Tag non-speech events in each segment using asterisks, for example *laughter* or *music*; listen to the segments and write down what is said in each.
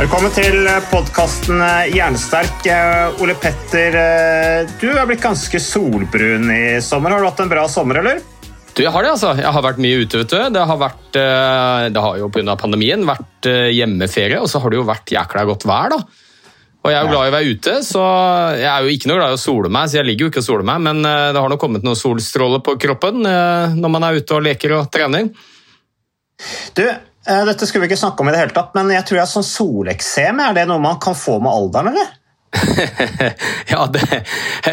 Velkommen til podkasten Jernsterk. Eh, Ole Petter, eh, du er blitt ganske solbrun i sommer. Har du hatt en bra sommer, eller? Du, jeg har det, altså. Jeg har vært mye ute, vet du. Det har vært, eh, det har jo pga. pandemien vært eh, hjemmeferie, og så har det jo vært jækla godt vær, da. Og jeg er jo glad i å være ute, så jeg er jo ikke noe glad i å sole meg, så jeg ligger jo ikke og soler meg, men eh, det har nok kommet noen solstråler på kroppen eh, når man er ute og leker og trener. Du, eh, dette skulle vi ikke snakke om i det hele tatt, men jeg tror jeg sånn soleksem er det noe man kan få med alderen, eller? *laughs* ja, det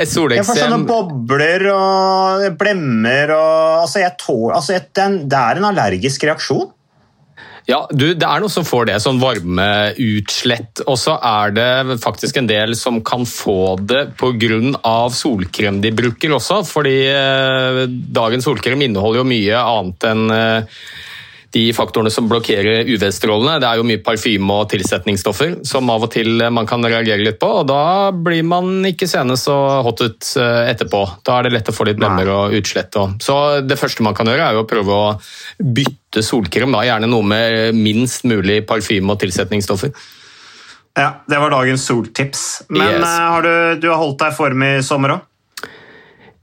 soleksem Jeg får sånne bobler og blemmer og Altså, jeg tål, altså jeg, det er en- det er en allergisk reaksjon. Ja, du, det er noe som får det, sånn varmeutslett. Og så er det faktisk en del som kan få det pga. solkrem de bruker også. Fordi eh, dagens solkrem inneholder jo mye annet enn eh, de faktorene som blokkerer UV-strålene. Det er jo mye parfyme og tilsetningsstoffer som av og til man kan reagere litt på. og Da blir man ikke seende så hot ut eh, etterpå. Da er det lett å få litt blemmer og utslett. Så det første man kan gjøre, er å prøve å bytte solkrem. Da. Gjerne noe med minst mulig parfyme og tilsetningsstoffer. Ja, Det var dagens soltips. Men Yes. eh, har du, du har holdt deg i form i sommer òg?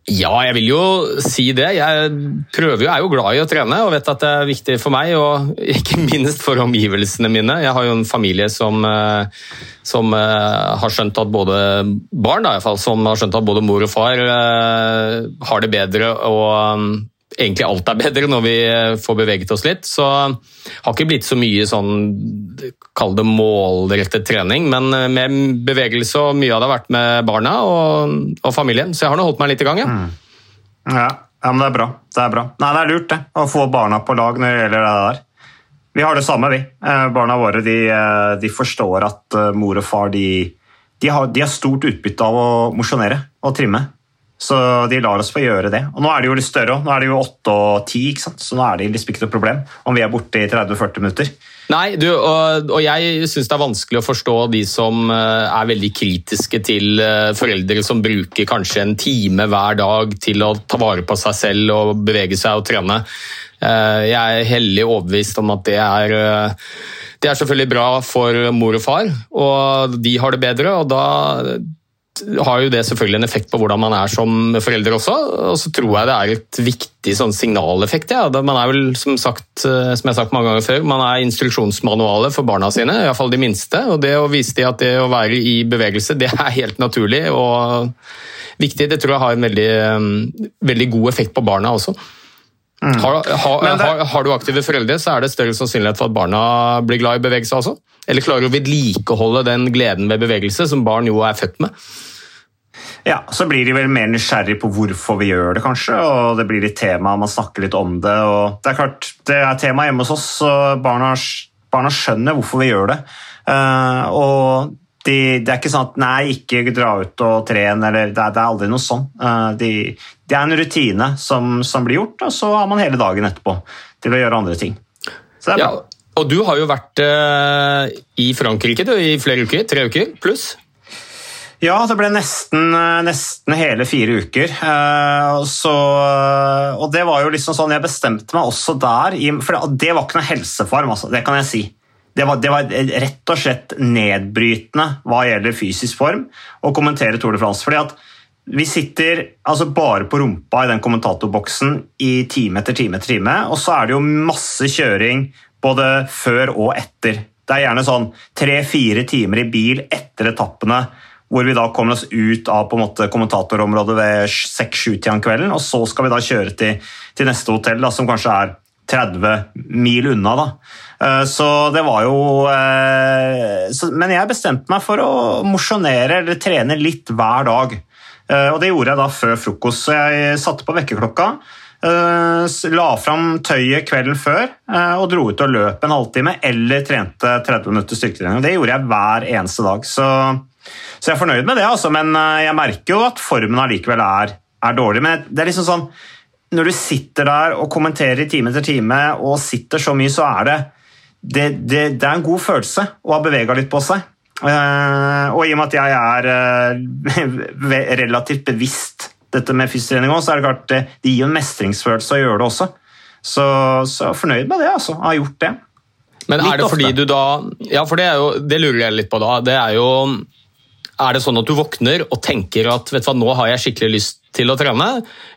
Ja, jeg vil jo si det. Jeg prøver jo, er jo glad i å trene og vet at det er viktig for meg, og *laughs* ikke minst for omgivelsene mine. Jeg har jo en familie som, eh, som eh, har skjønt at både barn da, i fall, som har skjønt at både mor og far eh, har det bedre og egentlig alt er bedre når vi eh, får beveget oss litt. Så har ikke blitt så mye sånn, kall det målrettet trening, men eh, med bevegelse og mye av det har vært med barna og, og familien. Så jeg har nå holdt meg litt i gang, ja. Ja, ja, men det er bra. Det er bra. Nei, det er lurt det, å få barna på lag når det gjelder det der. Vi har det samme, vi. Eh, Barna våre de, de forstår at mor og far de, de, har, de har stort utbytte av å mosjonere og trimme. Så de lar oss få gjøre det. Og nå er de jo litt større òg. Nå er de jo 8 og 10, ikke sant? så nå er det liksom ikke noe problem om vi er borte i 30-40 minutter. Nei, du, og, og jeg syns det er vanskelig å forstå de som eh, er veldig kritiske til eh, foreldre som bruker kanskje en time hver dag til å ta vare på seg selv og bevege seg og trene. Eh, Jeg er hellig overbevist om at det er det er selvfølgelig bra for mor og far, og de har det bedre. og da har jo det selvfølgelig en effekt på hvordan man er som forelder også. Og så tror jeg det er et viktig sånn signaleffekt. Ja. Man er vel, som, sagt, eh, som jeg har sagt mange ganger før, man er instruksjonsmanualet for barna sine, iallfall de minste. Og det å vise dem at det å være i bevegelse, det er helt naturlig og viktig. Det tror jeg har en veldig, eh, veldig god effekt på barna også. Har, har, det- har, har du aktive foreldre, så er det større sannsynlighet for at barna blir glad i bevegelse også. Eller klarer å vedlikeholde den gleden ved bevegelse som barn jo er født med. Ja, Så blir de vel mer nysgjerrig på hvorfor vi gjør det, kanskje. Og det blir litt tema, man snakker litt om det. og Det er klart, det er tema hjemme hos oss, så barna, barna skjønner hvorfor vi gjør det. Uh, og de, det er ikke sånn at nei, ikke dra ut og trene, eller det det er aldri noe sånn. Uh, de, det er en rutine som, som blir gjort, og så har man hele dagen etterpå til å gjøre andre ting. Ja, og du har jo vært eh, i Frankrike du, i flere uker, tre uker pluss. Ja, det ble nesten, nesten hele fire uker. Eh, Så, og det var jo liksom sånn Jeg bestemte meg også der For det var ikke noe helseform, altså, det kan jeg si. Det var, det var rett og slett nedbrytende hva gjelder fysisk form å kommentere Tour de France. fordi at vi sitter altså bare på rumpa i den kommentatorboksen i time etter time etter time, og så er det jo masse kjøring både før og etter. Det er gjerne sånn tre-fire timer i bil etter etappene, hvor vi da kommer oss ut av på en måte kommentatorområdet ved seks-sju-tida om kvelden, og så skal vi da kjøre til, til neste hotell, da, som kanskje er 30 mil unna. da. Eh, Så det var jo eh, Men jeg bestemte meg for å mosjonere eller trene litt hver dag. Eh, Og det gjorde jeg da før frokost. Så jeg satte på vekkerklokka, eh, la fram tøyet kvelden før eh, og dro ut og løp en halvtime eller trente 30 minutter styrketrening. Det gjorde jeg hver eneste dag. Så, så jeg er fornøyd med det, altså. Men jeg merker jo at formen allikevel er, er dårlig. Men det er liksom sånn når du sitter der og kommenterer i time etter time og sitter så mye, så er det det, det, det er en god følelse å ha bevega litt på seg. Eh, og i og med at jeg er eh, *laughs* relativt bevisst dette med fysiotrening òg, så er det klart det, det gir jo en mestringsfølelse å gjøre det også. Så, så fornøyd med det, altså. Jeg har gjort det. Men er det fordi du da Ja, for det, er jo, det lurer jeg litt på da. Det er jo Er det sånn at du våkner og tenker at vet du hva, nå har jeg skikkelig lyst til å trene?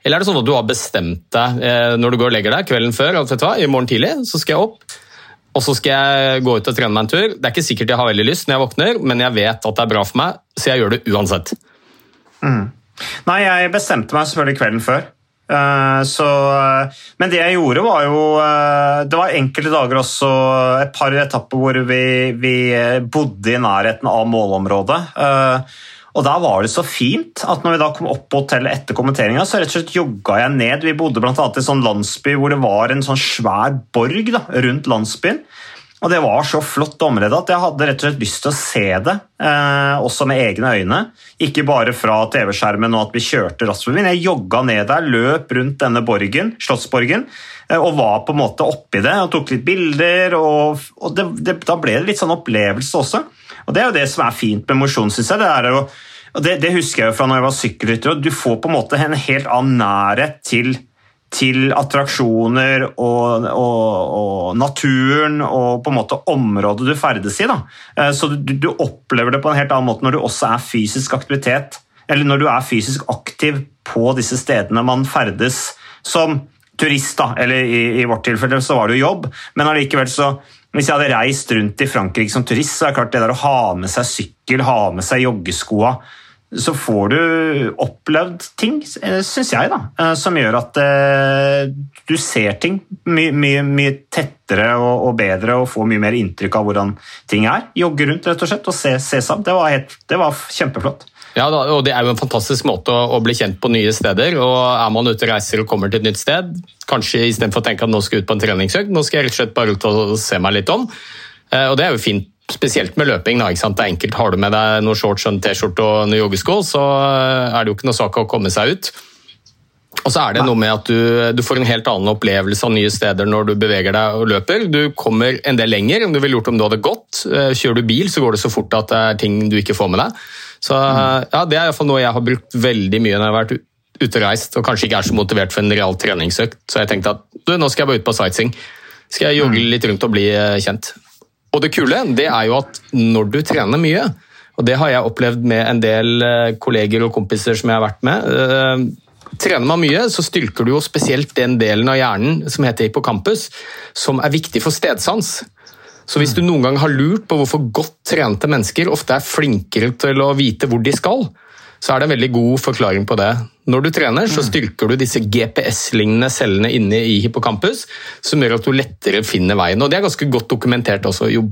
Eller er det sånn at du har bestemt deg eh, når du går og legger deg kvelden før at vet du hva, i morgen tidlig så skal jeg opp, og så skal jeg gå ut og trene meg en tur. Det er ikke sikkert jeg har veldig lyst når jeg våkner, men jeg vet at det er bra for meg, så jeg gjør det uansett. Nei, jeg bestemte meg selvfølgelig kvelden før. Uh, Så, eh, men det jeg gjorde, var jo uh, Det var enkelte dager også, et par etapper hvor vi, vi bodde i nærheten av målområdet. Eh, Og der var det så fint at når vi da kom opp på hotellet etter kommenteringa, så rett og slett jogga jeg ned. Vi bodde annet i en sånn landsby hvor det var en sånn svær borg da, rundt landsbyen. Og Det var så flott område at jeg hadde rett og slett lyst til å se det, eh, også med egne øyne. Ikke bare fra TV-skjermen og at vi kjørte raskt forbi. Jeg jogga ned der, løp rundt denne borgen, Slottsborgen, eh, og var på en måte oppi det og tok litt bilder. og, og det, det, Da ble det litt sånn opplevelse også. Og Det er jo det som er fint med mosjon, syns jeg. Det, det, det husker jeg jo fra når jeg var sykkelrytter. Du får på en måte en helt annen nærhet til til attraksjoner og, og, og naturen og på en måte området du ferdes i. Da. Eh, Så du, du opplever det på en helt annen måte når du også er fysisk aktivitet, eller når du er fysisk aktiv på disse stedene man ferdes som turist, da, eller i, i vårt tilfelle så var det jo jobb, men allikevel så hvis jeg hadde reist rundt i Frankrike som turist, så er det klart det der å ha med seg sykkel, ha med seg joggeskoa, så får du opplevd ting, syns jeg, da, eh, som gjør at eh, du ser ting mye, mye, mye tettere og, og bedre og får mye mer inntrykk av hvordan ting er. Jogge rundt rett og slett og se, se sammen. Det var, helt, det var kjempeflott. Ja, og Det er jo en fantastisk måte å, bli kjent på nye steder. og Er man ute og reiser og kommer til et nytt sted, kanskje istedenfor å tenke at nå skal jeg ut på en treningsøkt, nå skal jeg rett og slett bare ut og se meg litt om. Eh, og Det er jo fint, spesielt med løping. Da, ikke sant? Det er enkelt. Har du med deg noen shorts, en T-skjorte og noen joggesko, så eh, er det jo ikke noe sak å komme seg ut. Og så er det noe med at du, du får en helt annen opplevelse av nye steder når du beveger deg og løper. Du kommer en del lenger enn du ville gjort om du hadde gått. Eh, Kjører du bil, så går det så fort at det er ting du ikke får med deg. Så ja, Det er i hvert fall noe jeg har brukt veldig mye når jeg har vært ute og reist og kanskje ikke er så motivert for en real treningsøkt. Så jeg tenkte at du, nå skal jeg bare ut på sightseeing. Skal jeg jogge litt rundt og bli eh, kjent. Og det kule det er jo at når du trener mye, og det har jeg opplevd med en del eh, kolleger og kompiser som jeg har vært med eh, Trener man mye, så styrker du jo spesielt den delen av hjernen som heter hippocampus, som er viktig for stedsans. Så hvis du noen gang har lurt på hvorfor godt trente mennesker ofte er flinkere til å vite hvor de skal, så er det en veldig god forklaring på det. Når du trener, så styrker du disse GPS-lignende cellene inne i hippocampus, som gjør at du lettere finner veien. Og det er ganske godt dokumentert også. Jo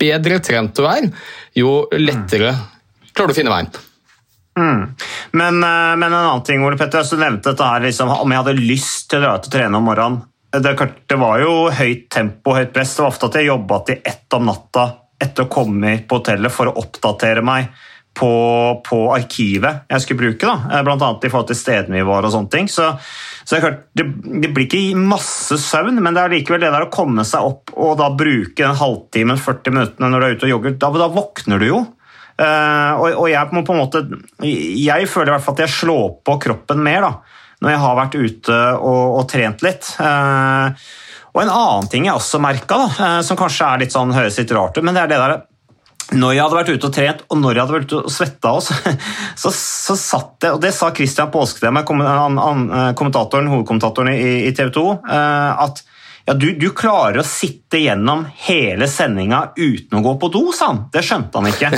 bedre trent du er, jo lettere klarer du å finne veien. Men, eh, men en annen ting, Ole Petter, du nevnte dette her, liksom, om jeg hadde lyst til å dra ut og trene om morgenen. Det, det var jo høyt tempo, høyt press. Det var ofte at jeg jobba til ett om natta etter å komme på hotellet for å oppdatere meg på, på arkivet jeg skulle bruke, da, bl.a. i forhold til stedene vi var og sånne ting. Så, så det, klart, det, det blir ikke masse søvn, men det er likevel det der å komme seg opp og da bruke en halvtime, 40 minuttene når du er ute og jogger, da, da våkner du jo. Uh, og, og jeg måte Jeg føler i hvert fall at jeg slår på kroppen mer da, når jeg har vært ute og, og trent litt. Eh, og en annen ting jeg også merka, som kanskje er litt sånn, høres litt rart ut, men det er det der når jeg hadde vært ute og trent, og når jeg hadde vært ute og svetta også, *laughs* så, så satt jeg Og det sa Christian Påskedem, kommentatoren, hovedkommentatoren i, i TV 2, at ja, du, du, klarer å sitte gjennom hele sendinga uten å gå på do, sa han. Det skjønte han ikke.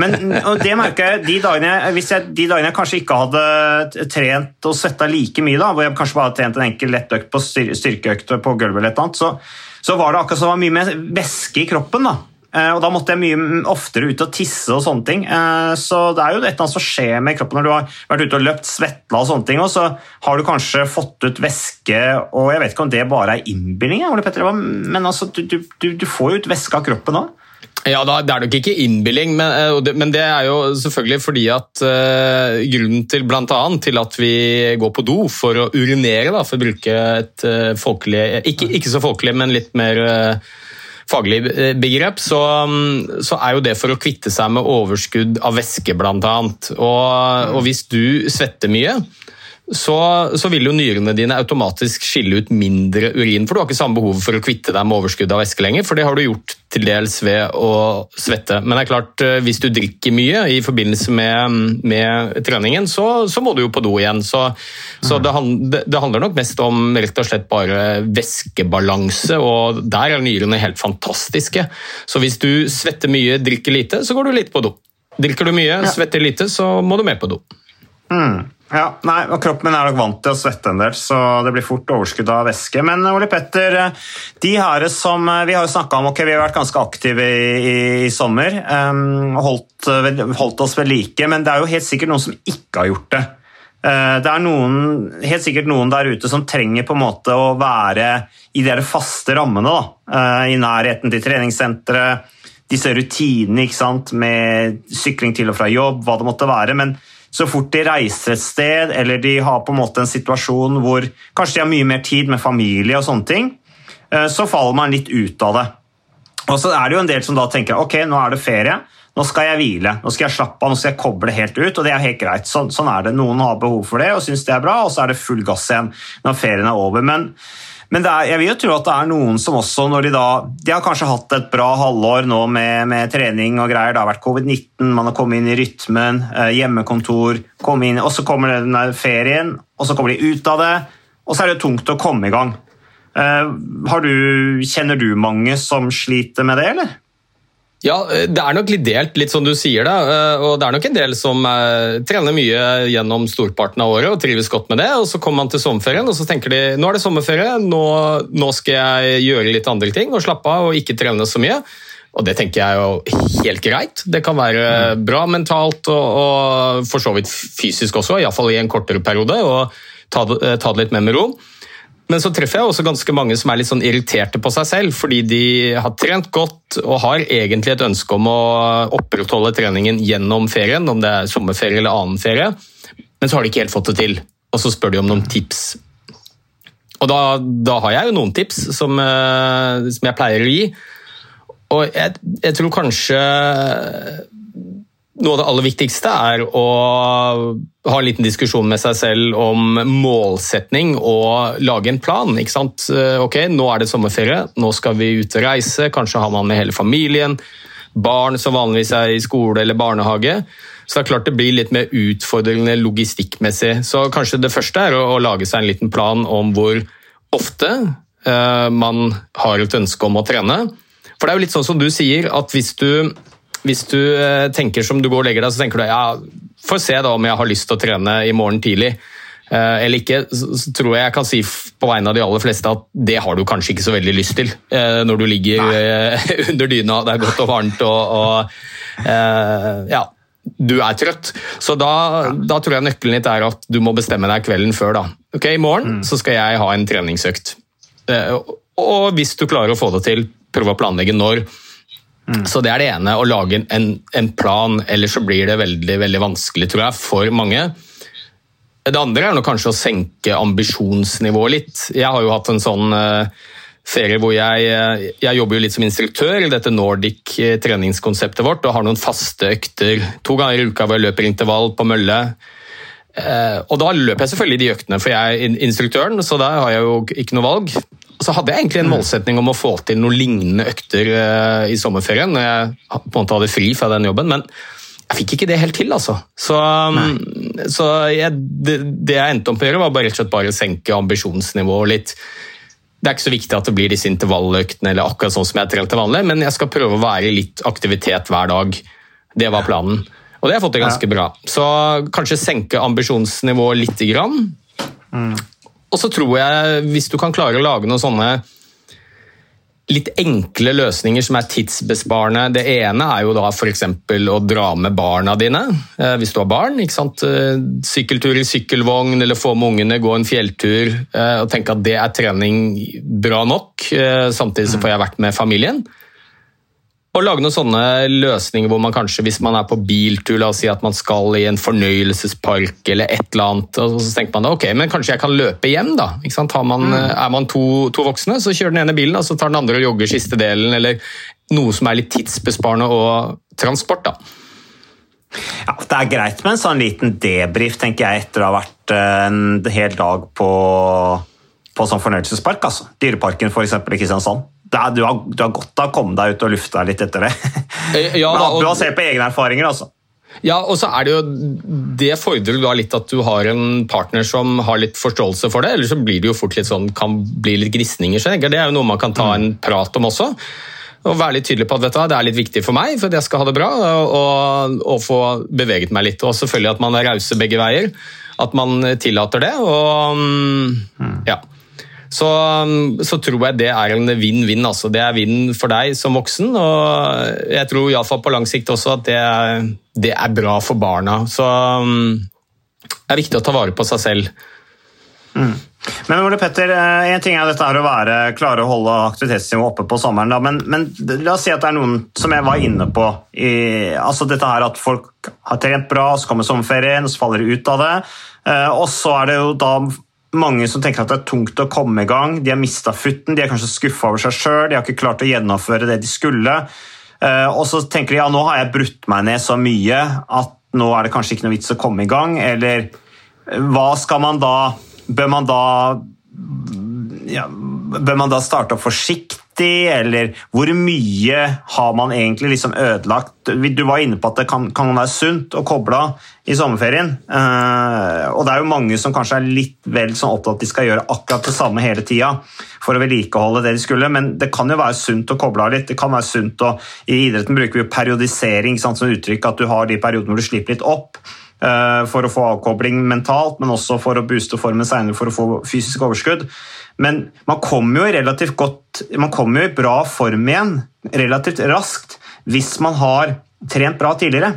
Men det merker jeg de dagene, hvis jeg de dagene jeg kanskje ikke hadde trent og svetta like mye, da, hvor jeg kanskje bare hadde trent en enkel lettøkt på styrkeøkt på gulvet, eller et annet, så, så var det akkurat som det var mye mer væske i kroppen. da. Eh, og Da måtte jeg mye oftere ut og tisse og sånne ting. Eh, så det er jo et eller annet som skjer med kroppen når du har vært ute og løpt, svetla og sånne ting, og så har du kanskje fått ut væske, og jeg vet ikke om det bare er innbilning, men altså, du, du, du får jo ut væske av kroppen òg. Ja, Det er nok ikke innbilling, men, eh, men, det er jo selvfølgelig fordi at grunnen til annet, til at vi går på do for å urinere, for å bruke et folkelig ikke, så folkelig, men litt mer faglig eh, begrep, så, mm, så, er jo det for å kvitte seg med overskudd av væske, bl.a. Og, og hvis du svetter mye, så, så, vil jo nyrene dine automatisk skille ut mindre urin. For du har ikke samme behov for å kvitte deg med overskudd av væske lenger, for det har du gjort til dels ved å svette. Men det er klart, eh, hvis du drikker mye i forbindelse med, med treningen, så, så, må du jo på do igjen. Så, så det, det, handler nok mest om rett og slett bare væskebalanse, og der er nyrene helt fantastiske. Så hvis du svetter mye, drikker lite, så går du litt på do. Drikker du mye, svetter lite, så må du mer på do. Mm. Ja, nei, og Kroppen er nok vant til å svette en del, så det blir fort overskudd av væske. Men Ole Petter, de her som vi har jo snakka om, ok, vi har vært ganske aktive i, i, i sommer. Um, holdt, holdt, oss ved like, men det er jo helt sikkert noen som ikke har gjort det. Det er noen, helt sikkert noen der ute som trenger på en måte å være i de faste rammene. Da. I nærheten til treningssenteret, disse rutinene med sykling til og fra jobb, hva det måtte være. men så fort de reiser et sted eller de har på en måte en situasjon hvor kanskje de har mye mer tid med familie, og sånne ting, eh, så faller man litt ut av det. Og så er det jo en del som da tenker ok, nå er det ferie, nå skal jeg hvile, nå skal jeg slappe av, nå skal jeg koble helt ut. og det er helt greit. Sånn, sånn er det. Noen har behov for det og syns det er bra, og så er det full gass igjen når ferien er over. Men men er, jeg vil jo tro at det er noen som også, når de da De har kanskje hatt et bra halvår nå med, med trening og greier. Det har vært covid-19, man har kommet inn i rytmen, hjemmekontor, hjemmekontor inn, Og så kommer den ferien, og så kommer de ut av det, og så er det tungt å komme i gang. Eh, du, kjenner du mange som sliter med det, eller? Ja, eh, det er nok litt delt, litt som du sier det. Eh, og det er nok en del som eh, trener mye gjennom storparten av året og trives godt med det. Og så kommer man til sommerferien og så tenker de nå er det sommerferie, nå, nå skal jeg gjøre litt andre ting og slappe av og ikke trene så mye. Og det tenker jeg er jo helt greit. Det kan være bra mentalt og, og for så vidt fysisk også, iallfall i en kortere periode. og ta, ta det litt mer med ro. Men så treffer jeg også ganske mange som er litt sånn irriterte på seg selv, fordi de har trent godt og har egentlig et ønske om å opprettholde treningen gjennom ferien, om det er sommerferie eller annen ferie, men så har de ikke helt fått det til. Og så spør de om noen tips. Og da, da har jeg jo noen tips som, eh, som jeg pleier å gi. Og jeg, jeg tror kanskje noe av det aller viktigste er å ha en liten diskusjon med seg selv om målsetning og lage en plan. ikke sant? Eh, ok, Nå er det sommerferie, nå skal vi ut og reise. Kanskje har man med hele familien. Barn som vanligvis er i skole eller barnehage. Så det er klart det blir litt mer utfordrende logistikkmessig. Så kanskje det første er å, lage seg en liten plan om hvor ofte uh, man har et ønske om å trene. For det er jo litt sånn som du sier, at hvis du hvis du eh, tenker som du går og legger deg, så tenker du ja, får se da om jeg har lyst til å trene i morgen tidlig. Eh, eller ikke, så tror jeg jeg kan si på vegne av de aller fleste at det har du kanskje ikke så veldig lyst til. Eh, når du ligger Nei. *laughs* under dyna, det er godt og varmt og, og ja, du er trøtt. Så da, da, tror jeg nøkkelen litt er at du må bestemme deg kvelden før. da. Ok, I morgen mm. så skal jeg ha en treningsøkt. Og hvis du klarer å få det til, prøv å planlegge når. Mm. Så Det er det ene, å lage en, en, plan, ellers så blir det veldig, veldig vanskelig tror jeg, for mange. Det andre er kanskje å senke ambisjonsnivået litt. Jeg har jo hatt en sånn ferie hvor jeg, uh, jeg jobber jo litt som instruktør i dette Nordic uh, treningskonseptet vårt og har noen faste økter to ganger i uka hvor jeg løper intervall på mølle. og Da løper jeg selvfølgelig de øktene, for jeg er instruktøren, så der har jeg jo ikke noe valg. Så hadde jeg egentlig en målsetning om å få til noen lignende økter eh, i sommerferien, når jeg på en måte hadde fri fra den jobben, men jeg fikk ikke det helt til, altså. Så, um, så jeg, det, det jeg endte opp med å gjøre, var bare rett og slett bare å senke ambisjonsnivået litt. Det er ikke så viktig at det blir disse intervalløktene eller akkurat sånn som jeg trener til vanlig, men jeg skal prøve å være i litt aktivitet hver dag. Det var planen. Og det har jeg fått til ganske bra. Så kanskje senke ambisjonsnivået lite grann. Og så tror jeg, hvis du kan klare å lage noen sånne litt enkle løsninger som er tidsbesparende. Det ene er jo da f.eks. å dra med barna dine, eh, hvis du har barn. ikke sant? Eh, Sykkeltur i sykkelvogn, eller få med ungene, gå en fjelltur. eh, Og tenke at det er trening bra nok, samtidig så får jeg vært med familien. Og lage noen sånne løsninger hvor man kanskje, hvis man er på biltur, la oss si at man skal i en fornøyelsespark eller et eller annet, og så tenker man da, ok, men kanskje jeg kan løpe hjem da. Ikke sant? Har man, Er man to, to voksne, så kjører den ene bilen, og så tar den andre og jogger siste delen, eller noe som er litt tidsbesparende og transport da. Ja, Det er greit med en sånn liten debrief, tenker jeg, etter å ha vært eh, en hel dag på, på sånn fornøyelsespark. altså. Dyreparken for eksempel, i Kristiansand. Er, du, har, du har godt av å komme deg ut og lufte deg litt etter det. Eh, Ja, da, og- Basert på egne erfaringer, altså. Ja, og så er det jo Det fordrer da litt at du har en partner som har litt forståelse for det, eller så blir det jo fort litt sånn, kan bli litt gnisninger. Det er jo noe man kan ta en prat om også. Og være litt tydelig på at vet du, det er litt viktig for meg for at jeg skal ha det bra, og, og få beveget meg litt. Og selvfølgelig at man er rause begge veier. At man tillater det. og mm, ja. Så, så tror jeg det er en vinn-vinn. altså. Det er vinn for deg som voksen, og jeg tror i alle fall på lang sikt også at det er, det er bra for barna. Så mm, det er viktig å ta vare på seg selv. Men Ole Petter, eh, en ting er dette her å være, klare å holde aktivitetsnivået oppe på sommeren, da, men, men la oss si at det er noen som jeg var inne på. I, altså dette her At folk har trent bra, så kommer sommerferien, så faller de ut av det. Eh, og så er det jo da mange som tenker at det er tungt å komme i gang. De har mista futten, de er kanskje skuffa over seg sjøl, de har ikke klart å gjennomføre det de skulle. Eh, og så tenker de ja, nå har jeg brutt meg ned så mye at nå er det kanskje ikke noe vits å komme i gang. Eller eh, hva skal man da Bør man da ja, Bør man da starte opp forsiktig, eller hvor mye har man egentlig liksom ødelagt? Du var inne på at det kan, kan være sunt å koble av i sommerferien. Eh, og det er jo mange som kanskje er litt vel sånn opptatt at de skal gjøre akkurat det samme hele tida for å vedlikeholde det de skulle, men det kan jo være sunt å koble av litt. Det kan være sunt å, I idretten bruker vi jo periodisering sant, som uttrykk, at du har de periodene hvor du slipper litt opp eh, for å få avkobling mentalt, men også for å booste formen senere for å få fysisk overskudd. Men man kommer jo relativt godt, man kommer i bra form igjen relativt raskt hvis man har trent bra tidligere.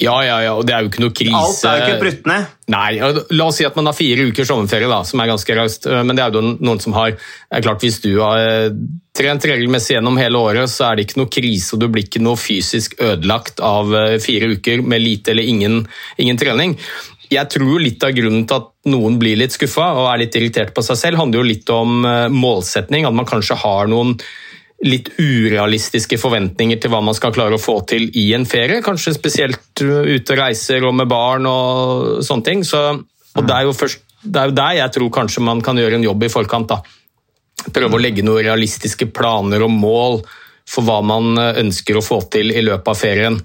Ja, ja, ja, og det er jo ikke noe krise. Alt er jo ikke brutt ned. Nei, La oss si at man har fire uker sommerferie, da, som er ganske raust. Men det er jo noen som har er klart Hvis du har eh, trent regelmessig gjennom hele året, så er det ikke noe krise, og du blir ikke noe fysisk ødelagt av eh, fire uker med lite eller ingen, ingen trening. Jeg tror jo litt av grunnen til at noen blir litt skuffa og er litt irritert på seg selv, handler jo litt om eh, målsetning. At man kanskje har noen litt urealistiske forventninger til hva man skal klare å få til i en ferie. Kanskje spesielt ute og reiser og med barn og sånne ting. Så, og det er, jo først, det er jo der jeg tror kanskje man kan gjøre en jobb i forkant. da. Prøve å legge noen realistiske planer og mål for hva man ønsker å få til i løpet av ferien.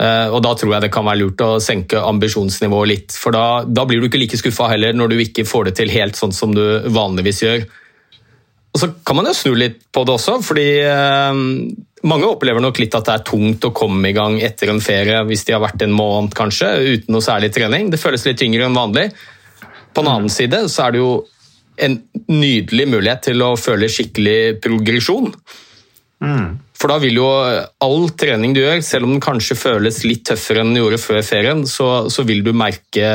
Eh, Og Da tror jeg det kan være lurt å senke ambisjonsnivået litt. For da, da blir du ikke like skuffa heller når du ikke får det til helt sånn som du vanligvis gjør. Og så kan man jo snu litt på det også, fordi eh, mange opplever nok litt at det er tungt å komme i gang etter en ferie hvis de har vært en måned kanskje, uten noe særlig trening. Det føles litt tyngre enn vanlig. På den annen side så er det jo en nydelig mulighet til å føle skikkelig progresjon. For da vil jo all trening du gjør, selv om den kanskje føles litt tøffere enn den gjorde før ferien, så, så vil du merke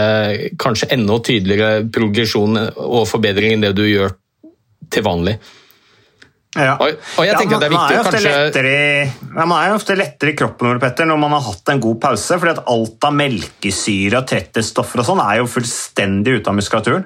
kanskje enda tydeligere progresjon og forbedring enn det du gjør til vanlig. Ja. Og, og jeg tenker Ja, at det er man- viktig man å kanskje lettere ja, Man er jo ofte lettere i kroppen Petter, når man har hatt en god pause, fordi at alt av melkesyre og trettestoffer og sånn er jo fullstendig ute av muskulaturen.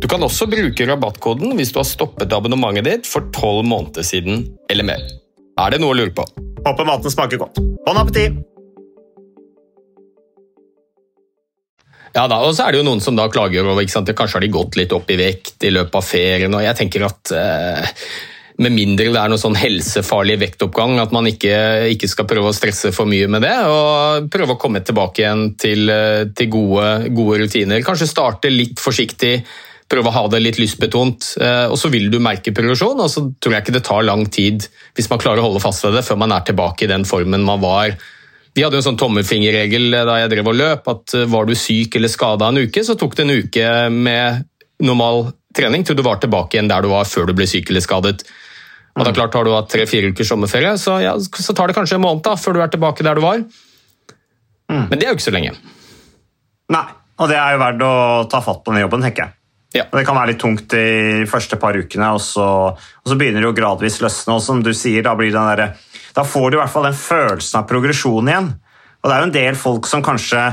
Du kan også bruke rabattkoden hvis du har stoppet abonnementet ditt for tolv måneder siden eller mer. Er det noe å lure på? Håper maten smaker godt. Bon appétit! Ja da, og så er det jo noen som da klager over ikke sant? kanskje har de gått litt opp i vekt i løpet av ferien. og jeg tenker at eh, Med mindre det er noe sånn helsefarlig vektoppgang, at man ikke, ikke, skal prøve å stresse for mye med det. Og prøve å komme tilbake igjen til, eh, til gode, gode rutiner. Kanskje starte litt forsiktig prøve å ha det litt lystbetont. Eh, og så vil du merke progresjon, og så tror jeg ikke det tar lang tid hvis man klarer å holde fast ved det før man er tilbake i den formen man var. Vi hadde jo en sånn tommelfingerregel da jeg drev og løp, at eh, var du syk eller skada en uke, så tok det en uke med normal trening til du var tilbake igjen der du var før du ble syk eller skadet. Og det er klart Har du hatt tre-fire ukers sommerferie, så, ja, så, tar det kanskje en måned da, før du er tilbake der du var. Mm. Men det er jo ikke så lenge. Nei, og det er jo verdt å ta fatt på den jobben, tenker jeg. Ja. Det kan være litt tungt de første par ukene, og så, og så begynner det jo gradvis løsne. og som du sier, Da, der, da får du i hvert fall den følelsen av progresjon igjen. Og Det er jo en del folk som kanskje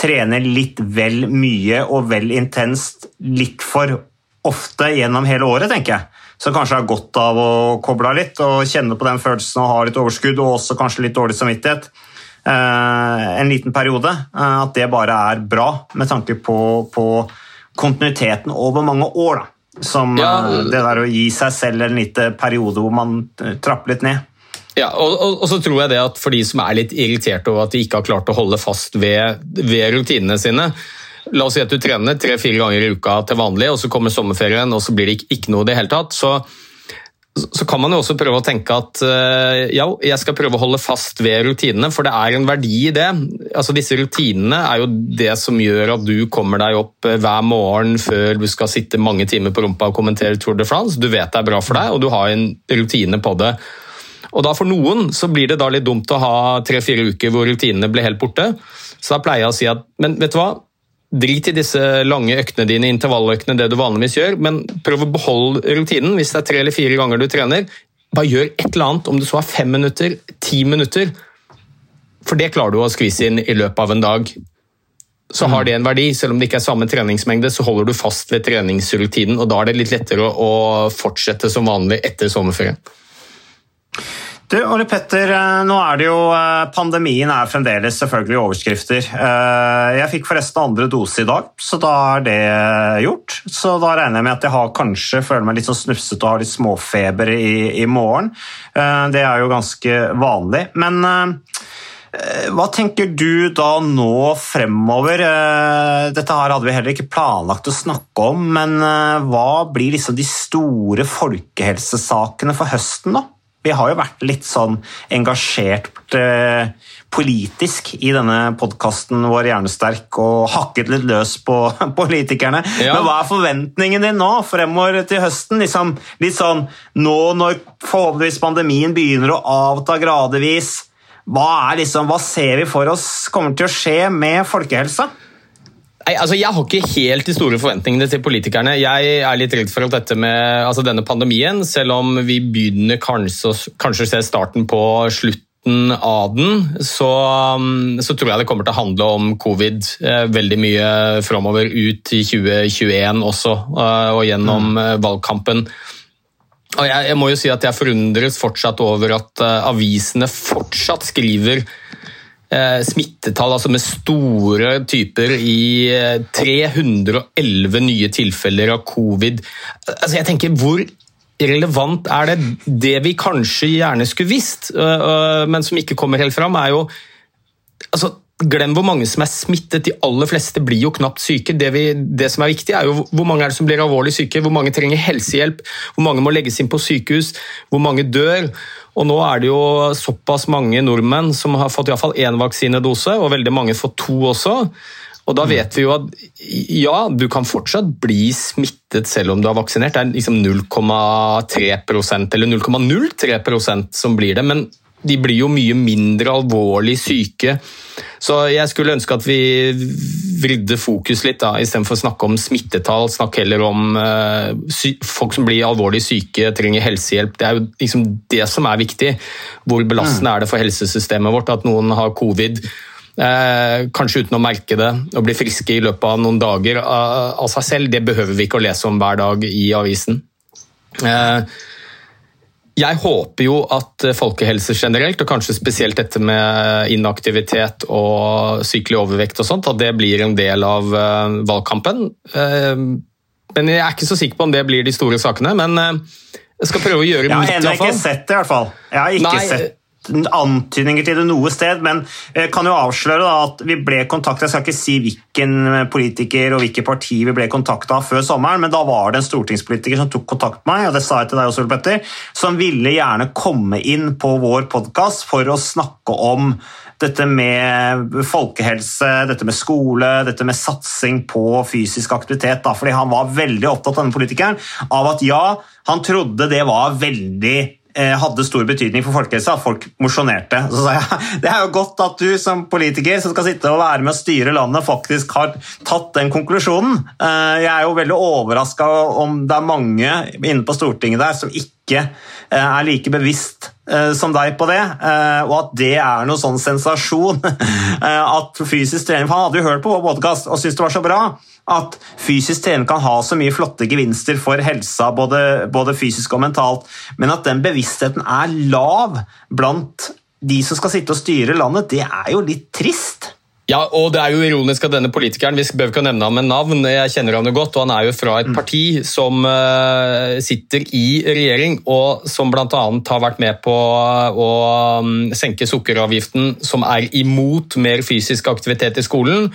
trener litt vel mye og vel intenst litt for ofte gjennom hele året, tenker jeg. Som kanskje har godt av å koble av litt og kjenne på den følelsen og ha litt overskudd og også kanskje litt dårlig samvittighet. Eh, en liten periode. Eh, at det bare er bra med tanke på, på kontinuiteten over mange år. Da. Som ja. Eh, det der å gi seg selv en liten periode hvor man eh, trapper litt ned. Ja, og, og, og, så tror jeg det at For de som er litt irriterte over at de ikke har klart å holde fast ved, ved rutinene sine La oss si at du trener tre-fire ganger i uka til vanlig, og så kommer sommerferien og så blir det ikke, ikke noe i det hele tatt. så så kan man jo også prøve å tenke at eh, ja, jeg skal prøve å holde fast ved rutinene, for det er en verdi i det. Altså Disse rutinene er jo det som gjør at du kommer deg opp eh, hver morgen før du skal sitte mange timer på rumpa og kommentere Tour de France. Du vet det er bra for deg, og du har en rutine på det. Og da For noen så blir det da litt dumt å ha tre-fire uker hvor rutinene blir helt borte. Så da pleier jeg å si at men vet du hva, drit i disse lange øktene dine, intervalløktene, det du vanligvis gjør, men prøv å beholde rutinen. Hvis det er tre eller fire ganger du trener, bare gjør et eller annet, om det så er fem minutter, ti minutter. For det klarer du å skvise inn i løpet av en dag. Så har det en verdi. Selv om det ikke er samme treningsmengde, så holder du fast ved treningsrutinen, og da er det litt lettere å fortsette som vanlig etter sommerferien. Du, Ole Petter, eh, nå er det jo eh, Pandemien er fremdeles selvfølgelig overskrifter. Eh, jeg fikk forresten andre dose i dag, så da er det gjort. Så da regner jeg med at jeg har kanskje føler meg litt sånn snufsete og har litt småfeber i, i morgen. Det er jo ganske vanlig. Men hva tenker du da nå fremover? Dette her hadde vi heller ikke planlagt å snakke om, men hva blir liksom de store folkehelsesakene for høsten, da? Vi har jo vært litt sånn engasjert eh, politisk i denne podkasten vår Hjernesterk og hakket litt løs på *laughs* politikerne. Ja. Men hva er forventningen din nå fremover til høsten? Liksom, litt sånn nå når forhåpentligvis pandemien begynner å avta gradvis, hva, er liksom, hva ser vi for oss kommer til å skje med folkehelsa? Nei, altså Jeg har ikke helt de store forventningene til politikerne. Jeg er litt redd for at dette med altså denne pandemien, selv om vi begynner kanskje, kanskje å se starten på slutten av den, så, um, så, tror jeg det kommer til å handle om covid eh, veldig mye framover ut i 2021 også, eh, og gjennom mm. Eh, valgkampen. Og jeg, jeg, må jo si at jeg forundres fortsatt over at avisene fortsatt skriver smittetall altså med store typer i 311 eh, nye tilfeller av covid. Altså jeg tenker, Hvor relevant er det? Det vi kanskje gjerne skulle visst, eh, men som ikke kommer helt fram, er jo altså, Glem hvor mange som er smittet. De aller fleste blir jo knapt syke. Det, vi, det, som er viktig, er jo hvor mange er det som blir alvorlig syke, hvor mange trenger helsehjelp, hvor mange må legges inn på sykehus, hvor mange dør. Og nå er det jo såpass mange nordmenn som har fått iallfall én vaksinedose, og veldig mange får to også. Og da vet vi jo at ja, du kan fortsatt bli smittet selv om du har vaksinert. Det er liksom 0,3% eller 0,03% som blir det. Men de blir jo mye mindre alvorlig syke. Så jeg skulle ønske at vi vridde fokus litt, da, istedenfor å snakke om smittetall. Snakk heller om uh, folk som blir alvorlig syke, trenger helsehjelp. Det er jo liksom det som er viktig. Hvor belastende mm. er det for helsesystemet vårt at noen har covid? Uh, kanskje uten å merke det og bli friske i løpet av noen dager uh, av seg selv. Det behøver vi ikke å lese om hver dag i avisen. Uh, jeg håper jo at eh, folkehelse generelt, og kanskje spesielt dette med inaktivitet og sykelig overvekt og sånt, at det blir en del av eh, valgkampen. Eh, men jeg er ikke så sikker på om det blir de store sakene. Men jeg skal prøve å gjøre mitt. Jeg har ennå ikke sett det, i hvert fall. Jeg har ikke Nei, sett antydninger til det noe sted, men jeg kan jo avsløre da, at vi ble kontakta Jeg skal ikke si hvilken politiker og hvilket parti vi ble kontakta av før sommeren, men da var det en stortingspolitiker som tok kontakt med meg, og det sa jeg til deg også, Petter, som ville gjerne komme inn på vår podkast for å snakke om dette med folkehelse, dette med skole, dette med satsing på fysisk aktivitet. Da, fordi han var veldig opptatt denne politikeren av at ja, han trodde det var veldig Eh, hadde stor betydning for folkehelsa, folk mosjonerte. Så sa jeg *laughs* det er jo godt at du som politiker som skal sitte og være med å styre landet, faktisk har tatt den konklusjonen. Eh, jeg er jo veldig overraska om det er mange inne på Stortinget der som ikke eh, er like bevisst som deg på det, og at det er noe sånn sensasjon. *laughs* At fysisk trening For han hadde jo hørt på vår podkast og syntes det var så bra at fysisk trening kan ha så mye flotte gevinster for helsa, både, både fysisk og mentalt, men at den bevisstheten er lav blant de som skal sitte og styre landet, det er jo litt trist. Ja, og det er jo ironisk at denne politikeren, Vi behøver ikke å nevne ham med navn, jeg kjenner ham jo godt, og han er jo fra et mm. parti som uh, sitter i regjering, og som bl.a. har vært med på å um, senke sukkeravgiften, som er imot mer fysisk aktivitet i skolen.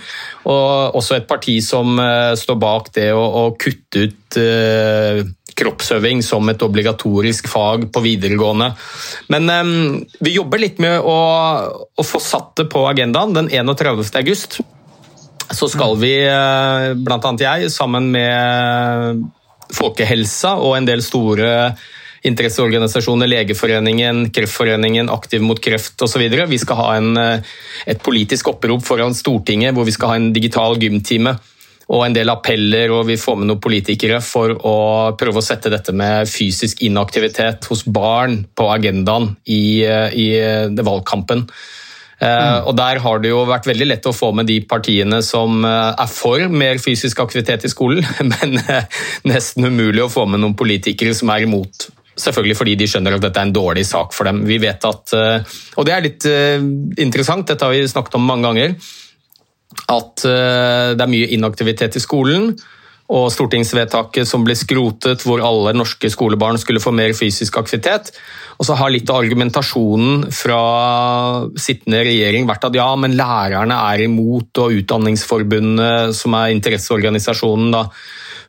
Og også et parti som uh, står bak det å, å kutte ut uh, kroppsøving som et obligatorisk fag på videregående. Men um, vi jobber litt med å, å, få satt det på agendaen. Den 31. august så skal vi, uh, bl.a. jeg, sammen med Folkehelsa og en del store interesseorganisasjoner, Legeforeningen, Kreftforeningen, Aktiv mot kreft osv. Vi skal ha en, et politisk opprop foran Stortinget hvor vi skal ha en digital gymtime og en del appeller, og vi får med noen politikere for å prøve å sette dette med fysisk inaktivitet hos barn på agendaen i, i valgkampen. Mm. Og Der har det jo vært veldig lett å få med de partiene som eh, er for mer fysisk aktivitet i skolen, *laughs* men eh, nesten umulig å få med noen politikere som er imot. Selvfølgelig fordi de skjønner at dette er en dårlig sak for dem. Vi vet at, Og det er litt interessant, dette har vi snakket om mange ganger, at det er mye inaktivitet i skolen og stortingsvedtaket som ble skrotet, hvor alle norske skolebarn skulle få mer fysisk aktivitet. Og så har litt av argumentasjonen fra sittende regjering vært at ja, men lærerne er imot, og Utdanningsforbundet, som er interesseorganisasjonen da,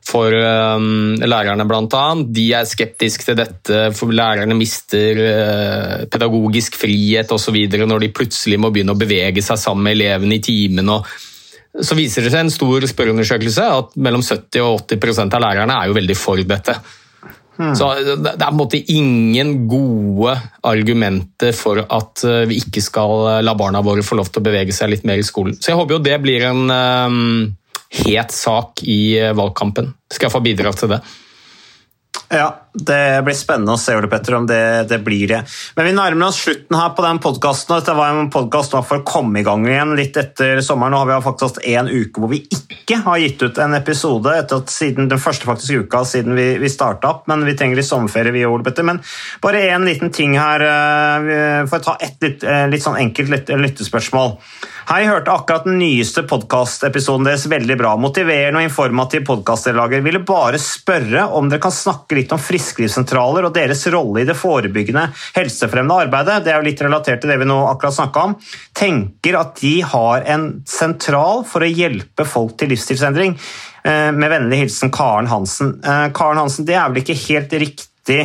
for um, lærerne bl.a., de er skeptiske til dette, for lærerne mister uh, pedagogisk frihet osv. når de plutselig må begynne å bevege seg sammen med elevene i timen. så viser det seg en stor spørreundersøkelse at mellom 70 og 80% av lærerne er jo veldig for dette. Hmm. Så Det er på en måte ingen gode argumenter for at eh, vi ikke skal eh, la barna våre få lov til å bevege seg litt mer i skolen. Så jeg håper jo det blir en um, het sak i valgkampen. Skal jeg få bidra til det. Ja, det blir spennende å se Ole Petter, om det, det, blir det. Men vi nærmer oss slutten her på den podkasten. Dette var en podkast for å komme i gang igjen litt etter sommeren. Nå har vi faktisk hatt en uke hvor vi ikke har gitt ut en episode etter at siden den første faktiske uka siden vi, vi starta opp. Men vi trenger litt sommerferie, vi Ole Petter. Men bare én liten ting her, eh, for å ta et litt, eh, litt sånn enkelt lyttespørsmål. Hei, hørte akkurat den nyeste podkastepisoden deres. Veldig bra. Motiverende og informativ podkastdeltaker. Ville bare spørre om dere kan snakke litt om frisklivssentraler og deres rolle i det forebyggende helsefremmende arbeidet. Det er jo litt relatert til det vi nå akkurat snakka om. Tenker at de har en sentral for å hjelpe folk til livsstilsendring. Eh, med vennlig hilsen Karen Hansen. Eh, Karen Hansen, det er vel ikke helt riktig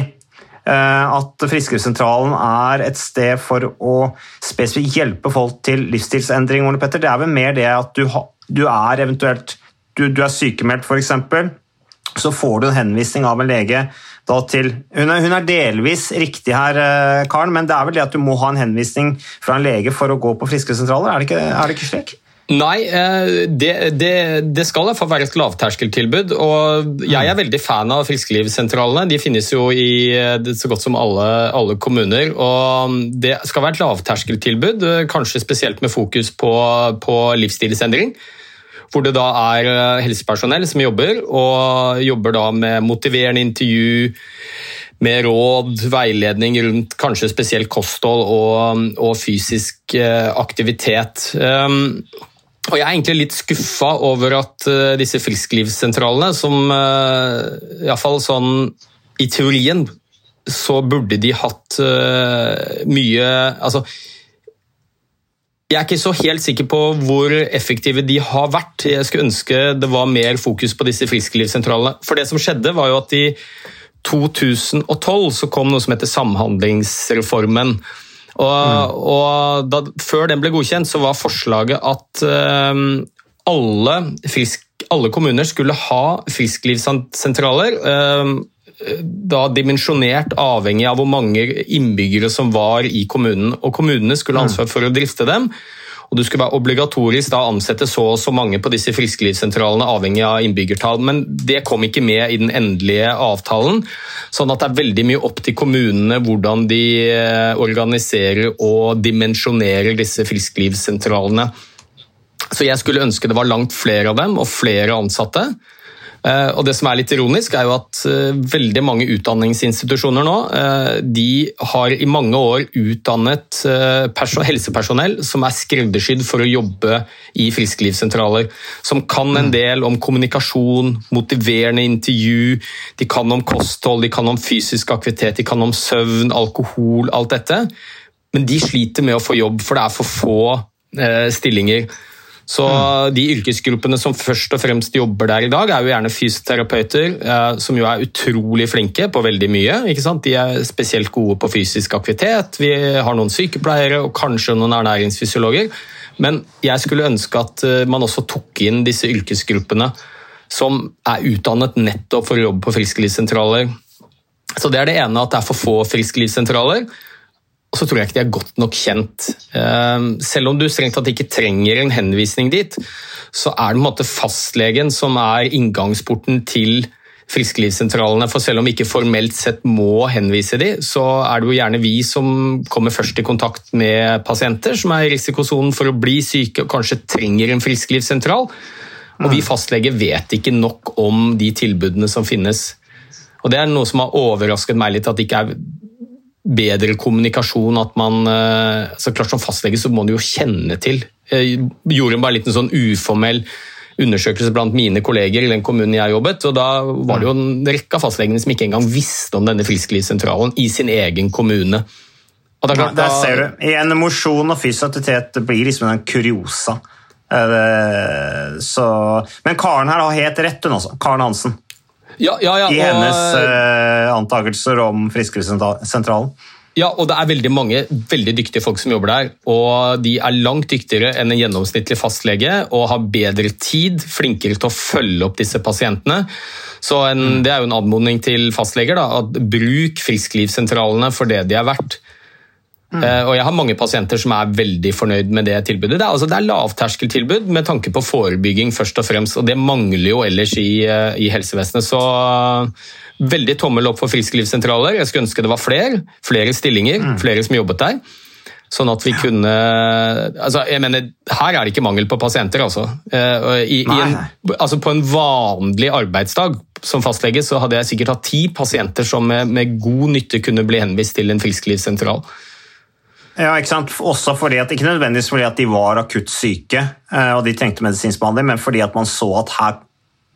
Eh, at Frisklivssentralen er et sted for å spesifikt hjelpe folk til livsstilsendring. Ole Petter. Det er vel mer det at du, du er eventuelt du, du er sykemeldt, f.eks. Så får du en henvisning av en lege til hun er, hun er, delvis riktig her, eh, Karen, men det er vel det at du må ha en henvisning fra en lege for å gå på frisklivssentraler? Er, er det ikke slik? Nei, eh, det, det, det skal iallfall være et lavterskeltilbud. og Jeg er veldig fan av friskelivssentralene. De finnes jo i eh, så godt som alle, alle, kommuner. og Det skal være et lavterskeltilbud, kanskje spesielt med fokus på, på livsstilsendring. Hvor det da er helsepersonell som jobber, og jobber da med motiverende intervju med råd, veiledning rundt kanskje spesielt kosthold og, og fysisk aktivitet. Um, og Jeg er egentlig litt skuffa over at uh, disse frisklivssentralene, som uh, iallfall sånn i teorien, så burde de hatt mye Altså jeg er ikke så helt sikker på hvor effektive de har vært. Jeg skulle ønske det var mer fokus på disse frisklivssentralene. For det som skjedde, var jo at i 2012 så kom noe som heter Samhandlingsreformen. Og, mm. og da, før den ble godkjent, så var forslaget at uh, alle, frisk, alle, kommuner skulle ha frisklivssentraler. Uh, da dimensjonert avhengig av hvor mange innbyggere som var i kommunen. Og Kommunene skulle ha mm. ansvar for å drifte dem og du skulle være obligatorisk da ansette så og så mange på disse frisklivssentralene, avhengig av innbyggertall. Men det kom ikke med i den endelige avtalen. Sånn at det er veldig mye opp til kommunene hvordan de eh, organiserer og dimensjonerer disse frisklivssentralene. Så jeg skulle ønske det var langt flere av dem og flere ansatte. Eh, og det som er litt ironisk, er jo at eh, veldig mange utdanningsinstitusjoner nå eh, de har i mange år utdannet helsepersonell som er skreddersydd for å jobbe i frisklivssentraler. Som kan en mm. del om kommunikasjon, motiverende intervju, de kan om kosthold, de kan om fysisk aktivitet, de kan om søvn, alkohol, alt dette. Men de sliter med å få jobb, for det er for få stillinger. Så mm. De yrkesgruppene som først og fremst jobber der i dag, er jo gjerne fysioterapeuter, eh, som jo er utrolig flinke på veldig mye. ikke sant? De er spesielt gode på fysisk aktivitet. Vi har noen sykepleiere og kanskje noen ernæringsfysiologer. Men jeg skulle ønske at eh, man også tok inn disse yrkesgruppene som er utdannet nettopp for å jobbe på frisklivssentraler. Så Det er det ene, at det er for få frisklivssentraler. Og så tror jeg ikke de er godt nok kjent. Eh, selv om du strengt tatt ikke trenger en henvisning dit, så er det på en måte fastlegen som er inngangsporten til frisklivssentralene. For selv om vi ikke formelt sett må henvise de, så er det jo gjerne vi som kommer først i kontakt med pasienter som er i risikosonen for å bli syke og kanskje trenger en frisklivssentral. Og vi fastleger vet ikke nok om de tilbudene som finnes. Og Det er noe som har overrasket meg litt, at det ikke er bedre kommunikasjon. at man, eh, så klart Som fastlege så må du jo kjenne til. Jeg gjorde bare en liten sånn uformell undersøkelse blant mine kolleger i den kommunen jeg jobbet. og Da var det jo en rekke av fastlegene som ikke engang visste om denne frisklivssentralen i sin egen kommune. Og det er Der ser du. Igjen, mosjon og fysisk aktivitet blir liksom en kuriosa. Eh, Så, men Karen her har helt rett, hun også. Karen Hansen. Ja, ja, ja, I hennes eh, antakelser om Frisklivssentralen. ja, og det er veldig mange veldig dyktige folk som jobber der. Og de er langt dyktigere enn en gjennomsnittlig fastlege og har bedre tid, flinkere til å følge opp disse pasientene. Så en, Det er jo en anmodning til fastleger. da, at Bruk frisklivssentralene for det de er verdt. Eh, og Jeg har mange pasienter som er veldig fornøyd med det tilbudet. Det er, altså, det er lavterskeltilbud med tanke på forebygging, først og fremst, og det mangler jo ellers i, eh, i helsevesenet. Så eh, veldig tommel opp for frisklivssentraler. Jeg skulle ønske det var flere. Flere stillinger, flere som jobbet der. Sånn at vi kunne altså jeg mener, Her er det ikke mangel på pasienter. altså. I, i en, altså på en vanlig arbeidsdag som fastlege så hadde jeg sikkert hatt ti pasienter som med, med god nytte kunne bli henvist til en frisklivssentral. Ja, ikke sant? Også fordi at, Ikke nødvendigvis fordi at de var akutt syke eh, og de trengte medisinsk behandling, men fordi at man så at her,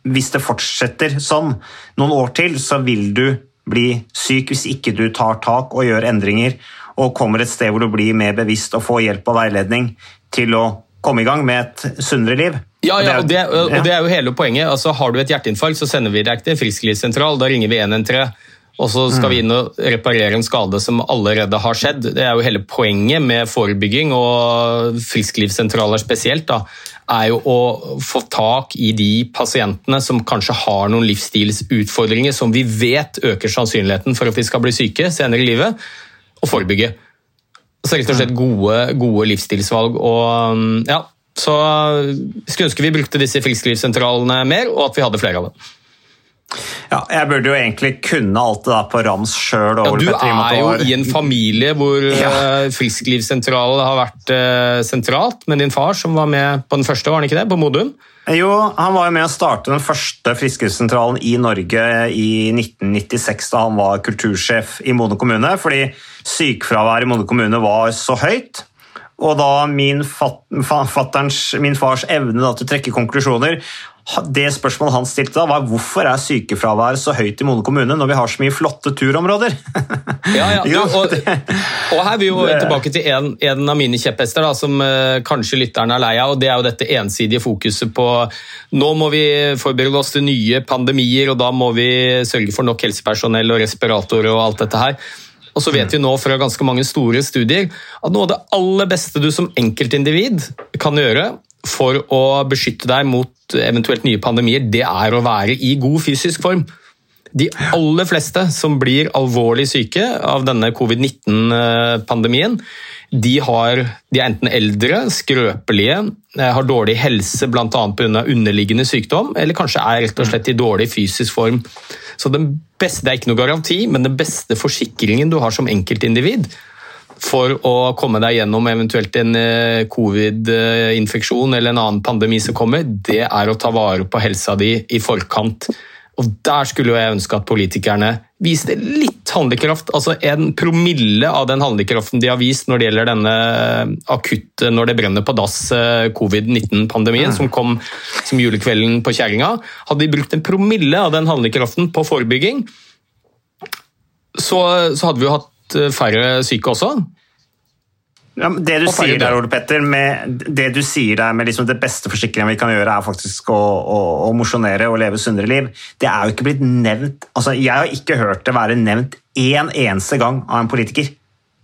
hvis det fortsetter sånn noen år til, så vil du bli syk hvis ikke du tar tak og gjør endringer og kommer et sted hvor du blir mer bevisst og får hjelp og veiledning til å komme i gang med et sunnere liv. Ja, ja, og det, og det er jo hele poenget. Altså, har du et hjerteinfarkt, så sender vi deg til en frisklivssentral. Da ringer vi 113. Og så skal vi inn og reparere en skade som allerede har skjedd. Det er jo hele poenget med forebygging, og frisklivssentraler spesielt, da, er jo å få tak i de pasientene som kanskje har noen livsstilsutfordringer som vi vet øker sannsynligheten for at de skal bli syke senere i livet, og forebygge. Så rett og slett gode, gode livsstilsvalg. og ja, så skulle ønske vi brukte disse frisklivssentralene mer, og at vi hadde flere av dem. Ja, jeg burde jo egentlig kunne alt det der på rams sjøl. Ja, du er jo i en familie hvor *laughs* Ja. ja. frisklivssentralen har vært eh, sentralt, med din far som var med på den første, var han ikke det? På Modum? Jo, han var jo med å starte den første frisklivssentralen i Norge i 1996, da han var kultursjef i Modum kommune, fordi sykefraværet i Modum kommune var så høyt. Og da min, fat, fatterns, min fars evne da, til å trekke konklusjoner Det spørsmålet han stilte da, var hvorfor er sykefraværet så høyt i Mone kommune når vi har så mye flotte turområder? *laughs* Ja, ja. *laughs* Du, og, og her er vi jo tilbake til en, en av mine kjepphester, da, som uh, kanskje lytteren er lei av. og Det er jo dette ensidige fokuset på nå må vi forberede oss til nye pandemier, og da må vi sørge for nok helsepersonell og respiratorer og alt dette her. Og så vet vi nå fra ganske mange store studier at noe av det aller beste du som enkeltindivid kan gjøre for å beskytte deg mot eventuelt nye pandemier, det er å være i god fysisk form. De aller fleste som blir alvorlig syke av denne covid-19-pandemien, de, de er enten eldre, skrøpelige, eh, har dårlig helse bl.a. pga. underliggende sykdom, eller kanskje er rett og slett i dårlig fysisk form. Så beste, Det er ikke noe garanti, men den beste forsikringen du har som enkeltindivid for å komme deg gjennom eventuelt en eh, covid-infeksjon eller en annen pandemi som kommer, det er å ta vare på helsa di i forkant. Og Der skulle jeg ønske at politikerne viste litt handlekraft. altså En promille av den handlekraften de har vist når det gjelder denne akutte når det brenner på dass eh, covid-19-pandemien som kom som julekvelden på kjerringa. Hadde de brukt en promille av den handlekraften på forebygging, så, så hadde vi jo hatt eh, færre syke også. Ja, det du Og sier der. Ole Petter, med det du sier der med liksom det beste forsikringen vi kan gjøre, er faktisk å, å, å mosjonere og leve sunnere liv. Det er jo ikke blitt nevnt altså Jeg har ikke hørt det være nevnt én eneste gang av en politiker.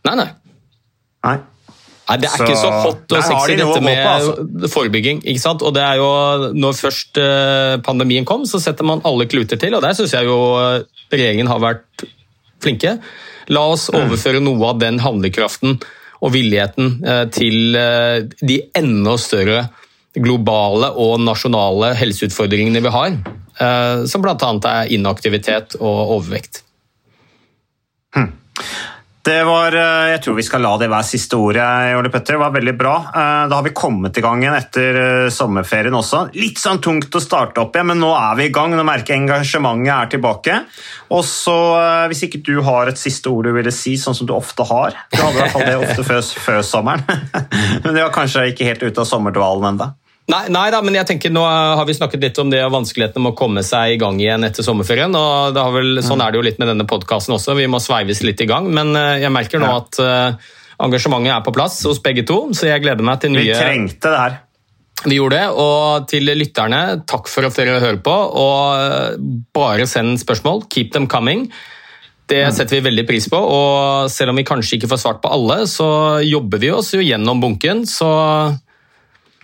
Nei, nei. Nei. Nei, Det er Så ikke så hot og sexy de dette med på, altså. forebygging. ikke sant? Og det er jo, Når først eh, pandemien kom, så setter man alle kluter til, og der syns jeg jo eh, regjeringen har vært flinke. La oss overføre noe av den handlekraften og villigheten eh, til eh, de enda større globale og nasjonale helseutfordringene vi har, eh, som bl.a. er inaktivitet og overvekt. Det var, eh, Jeg tror vi skal la det være siste ordet. Ole Petter. Det var veldig bra. Eh, Da har vi kommet i gang igjen etter eh, sommerferien også. Litt sånn tungt å starte opp igjen, men nå er vi i gang. Nå merker jeg engasjementet er tilbake. Og så, eh, Hvis ikke du har et siste ord du ville si, sånn som du ofte har Du hadde i hvert fall det ofte før, før sommeren. *laughs* Men det var kanskje ikke helt ute av sommerdvalen ennå. Nei, nei da, men jeg tenker nå har vi snakket litt om det vanskelighetene med å komme seg i gang igjen etter sommerferien. og det har vel, Sånn er det jo litt med denne podkasten også, vi må sveives litt i gang. Men eh, jeg merker nå at eh, engasjementet er på plass hos begge to, så jeg gleder meg til nye Vi trengte det her. Vi gjorde det, og til lytterne, takk for at dere hører på. Og eh, bare send spørsmål. Keep them coming. Det setter vi veldig pris på, og selv om vi kanskje ikke får svart på alle, så jobber vi oss jo gjennom bunken, så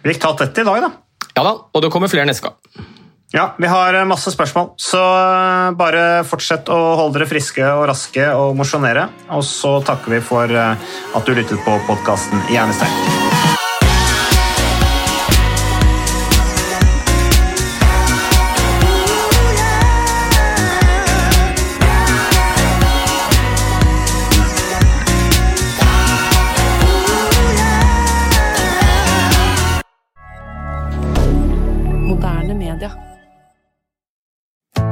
Vi fikk tatt dette i dag, da. ja da. Og det kommer flere neste gang. Ja, vi har eh, masse spørsmål, så eh, bare fortsett å holde dere friske og raske og mosjonere. Og så takker vi for eh, at du lyttet på podkasten Hjernesterk.